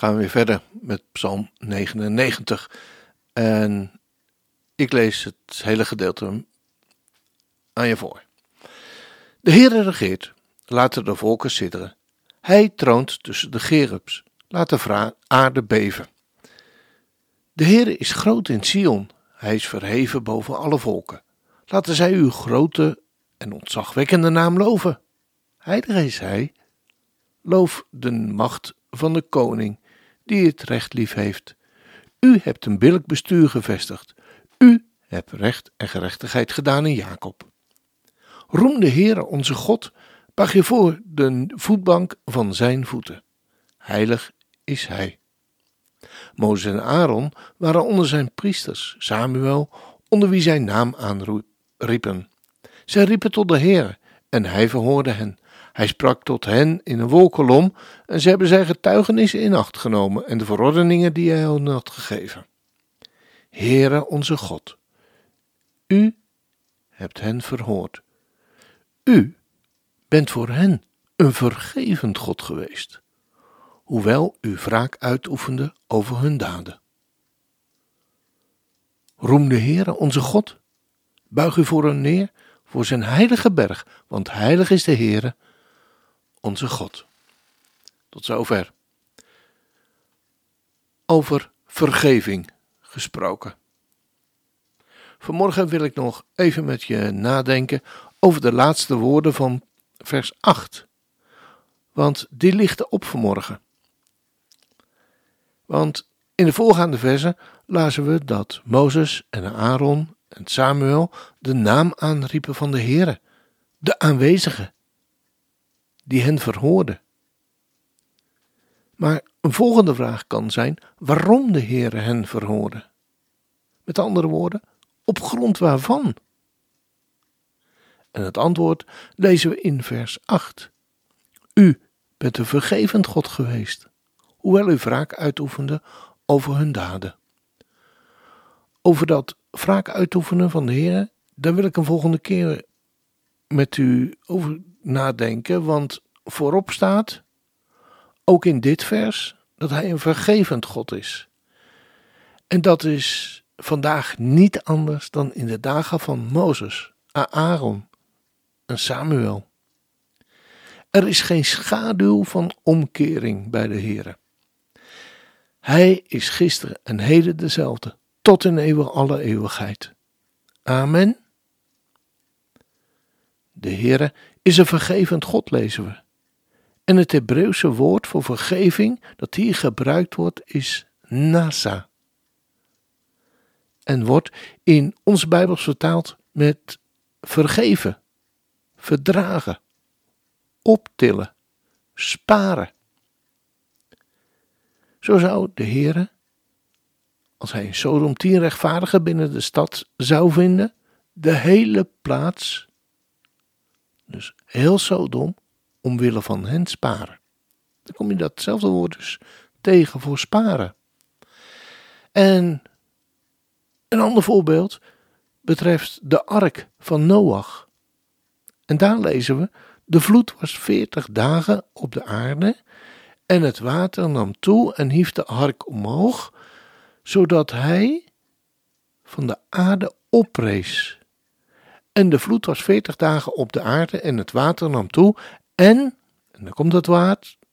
gaan we weer verder met Psalm 99. En ik lees het hele gedeelte aan je voor. De Heere regeert, laten de volken sidderen. Hij troont tussen de gerubs, laat de aarde beven. De Heere is groot in Sion, hij is verheven boven alle volken. Laten zij uw grote en ontzagwekkende naam loven. Heilig is hij. Loof de macht van de koning die het recht lief heeft. U hebt een billijk bestuur gevestigd. U hebt recht en gerechtigheid gedaan in Jacob. Roem de Heere onze God, bag je voor de voetbank van zijn voeten. Heilig is hij. Mozes en Aaron waren onder zijn priesters, Samuel, onder wie zijn naam aanriepen. Zij riepen tot de Heer en hij verhoorde hen. Hij sprak tot hen in een wolkolom en ze hebben zijn getuigenissen in acht genomen en de verordeningen die hij hen had gegeven. Heere onze God, u hebt hen verhoord. U bent voor hen een vergevend God geweest, hoewel u wraak uitoefende over hun daden. Roem de Heere onze God, buig u voor hem neer, voor zijn heilige berg, want heilig is de Heere, onze God. Tot zover. Over vergeving gesproken. Vanmorgen wil ik nog even met je nadenken over de laatste woorden van vers 8. Want die lichten op vanmorgen. Want in de voorgaande versen lazen we dat Mozes en Aaron en Samuel de naam aanriepen van de Heere, de aanwezige, die hen verhoorde. Maar een volgende vraag kan zijn waarom de Heere hen verhoorde. Met andere woorden, op grond waarvan? En het antwoord lezen we in vers 8. U bent een vergevend God geweest, hoewel u wraak uitoefende over hun daden. Over dat wraak uitoefenen van de Heer, daar wil ik een volgende keer met u over nadenken, want voorop staat, ook in dit vers, dat Hij een vergevend God is. En dat is vandaag niet anders dan in de dagen van Mozes, Aaron en Samuel. Er is geen schaduw van omkering bij de Heer. Hij is gisteren en heden dezelfde, tot in eeuwig alle eeuwigheid. Amen. De Heere is een vergevend God, lezen we. En het Hebreeuwse woord voor vergeving dat hier gebruikt wordt is nasa. En wordt in ons Bijbels vertaald met vergeven, verdragen, optillen, sparen. Zo zou de Heere, als hij in Sodom tien rechtvaardigen binnen de stad zou vinden, de hele plaats dus heel Sodom omwille van hen sparen. Dan kom je datzelfde woord dus tegen voor sparen. En een ander voorbeeld betreft de ark van Noach. En daar lezen we: De vloed was veertig dagen op de aarde, en het water nam toe en hief de ark omhoog, zodat hij van de aarde oprees. En de vloed was veertig dagen op de aarde en het water nam toe. En, en dan komt het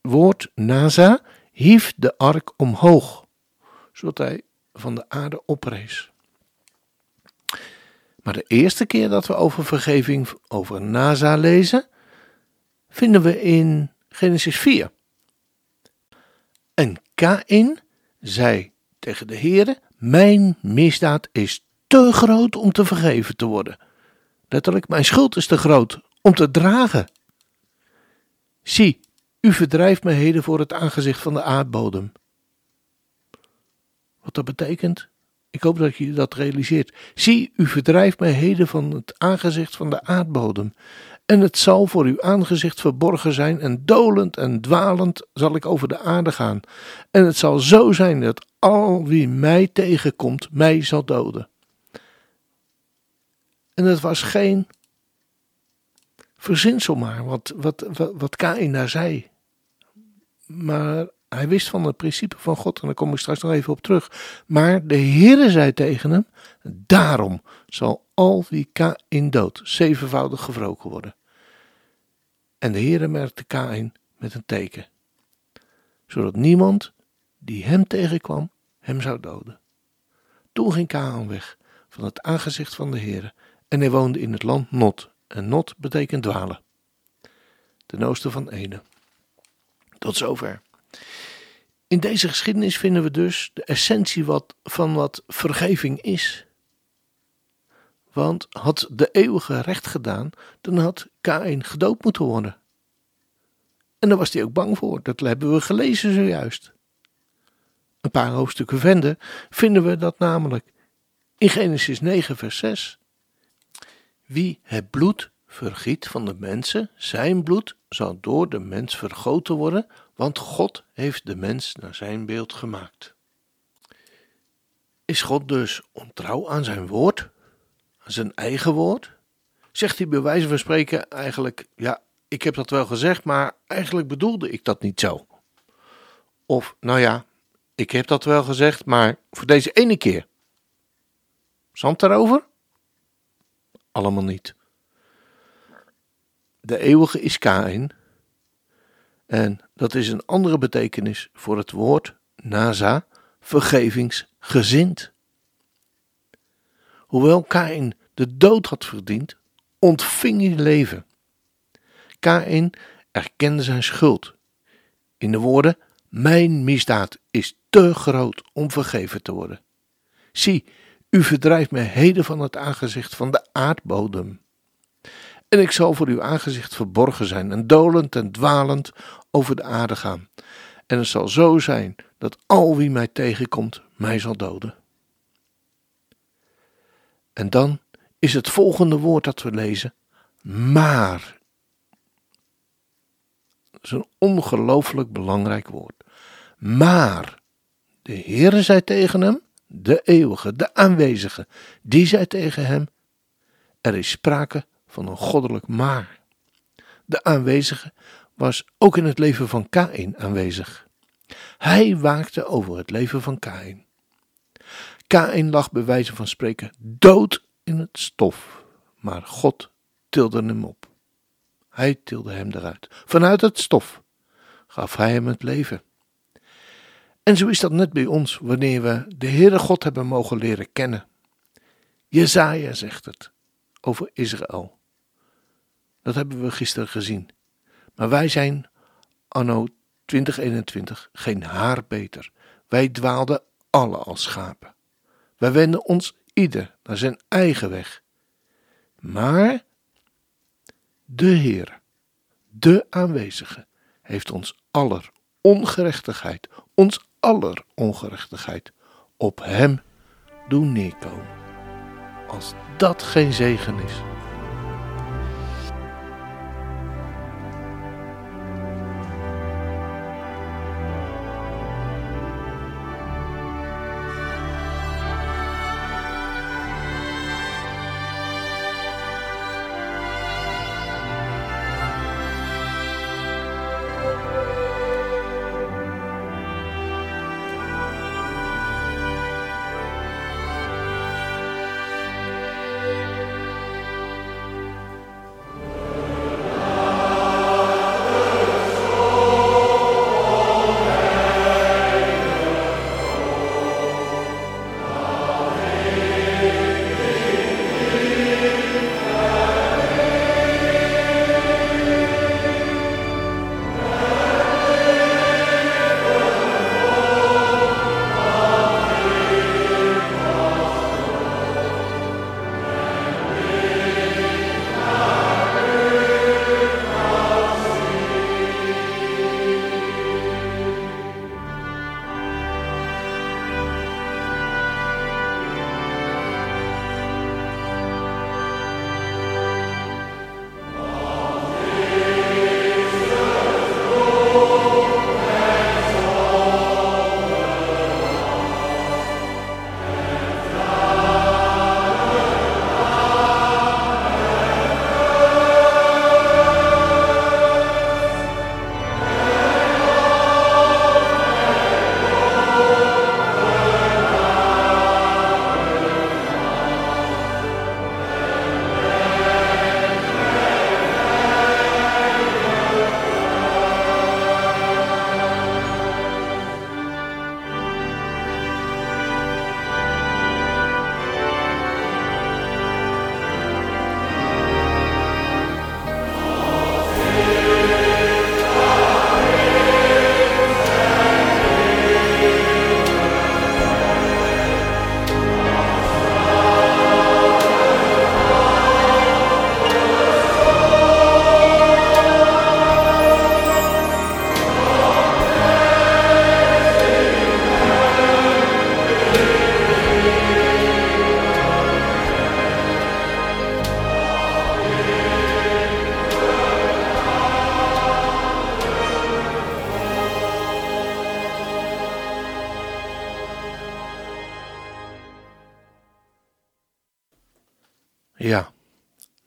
woord, Naza, hief de ark omhoog, zodat hij van de aarde oprees. Maar de eerste keer dat we over vergeving over Naza lezen, vinden we in Genesis 4. En Kain zei tegen de Heere, mijn misdaad is te groot om te vergeven te worden. Letterlijk, mijn schuld is te groot om te dragen. Zie, u verdrijft me heden voor het aangezicht van de aardbodem. Wat dat betekent? Ik hoop dat je dat realiseert. Zie, u verdrijft mij heden van het aangezicht van de aardbodem. En het zal voor uw aangezicht verborgen zijn, en dolend en dwalend zal ik over de aarde gaan. En het zal zo zijn dat al wie mij tegenkomt, mij zal doden. En het was geen verzinsel maar, wat, wat, wat, Kain daar zei. Maar hij wist van het principe van God en daar kom ik straks nog even op terug. Maar de Heere zei tegen hem, daarom zal al wie Kain dood zevenvoudig gewroken worden. En de Heere merkte Kain met een teken, zodat niemand die hem tegenkwam hem zou doden. Toen ging Kaan weg van het aangezicht van de Heere en hij woonde in het land Not. En Not betekent dwalen. Ten oosten van Ene. Tot zover. In deze geschiedenis vinden we dus de essentie wat, van wat vergeving is. Want had de eeuwige recht gedaan, dan had Kain gedood moeten worden. En daar was hij ook bang voor, dat hebben we gelezen zojuist. Een paar hoofdstukken verder vinden we dat namelijk in Genesis 9, vers 6. Wie het bloed vergiet van de mensen, zijn bloed zal door de mens vergoten worden, want God heeft de mens naar zijn beeld gemaakt. Is God dus ontrouw aan zijn woord, aan zijn eigen woord? Zegt hij bij wijze van spreken eigenlijk, ja, ik heb dat wel gezegd, maar eigenlijk bedoelde ik dat niet zo. Of, nou ja, ik heb dat wel gezegd, maar voor deze ene keer. Zand daarover? Allemaal niet. De eeuwige is Kain. En dat is een andere betekenis voor het woord Naza, vergevingsgezind. Hoewel Kain de dood had verdiend, ontving hij leven. Kain erkende zijn schuld. In de woorden: Mijn misdaad is te groot om vergeven te worden. Zie, u verdrijft mij heden van het aangezicht van de aardbodem. En ik zal voor uw aangezicht verborgen zijn en dolend en dwalend over de aarde gaan. En het zal zo zijn dat al wie mij tegenkomt, mij zal doden. En dan is het volgende woord dat we lezen, maar. Dat is een ongelooflijk belangrijk woord. Maar de Heere zei tegen hem, de eeuwige, de aanwezige, die zei tegen hem: Er is sprake van een goddelijk maar. De aanwezige was ook in het leven van Kain aanwezig. Hij waakte over het leven van Kain. Kain lag bij wijze van spreken dood in het stof, maar God tilde hem op. Hij tilde hem eruit. Vanuit het stof gaf hij hem het leven. En zo is dat net bij ons wanneer we de Heere God hebben mogen leren kennen. Jezaja zegt het over Israël. Dat hebben we gisteren gezien. Maar wij zijn anno 2021 geen haar beter. Wij dwaalden alle als schapen. Wij wenden ons ieder naar zijn eigen weg. Maar de Heer, de aanwezige, heeft ons aller ongerechtigheid, ons aller ongerechtigheid op Hem doen neerkomen. Als dat geen zegen is.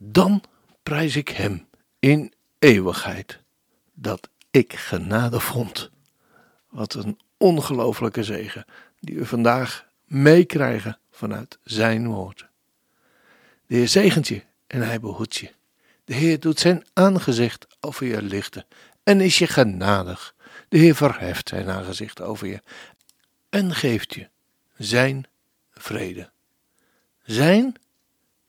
Dan prijs ik Hem in eeuwigheid dat ik genade vond. Wat een ongelofelijke zegen die we vandaag meekrijgen vanuit Zijn woord. De Heer zegent je en Hij behoedt je. De Heer doet zijn aangezicht over je lichten en is je genadig. De Heer verheft zijn aangezicht over je en geeft je zijn vrede. Zijn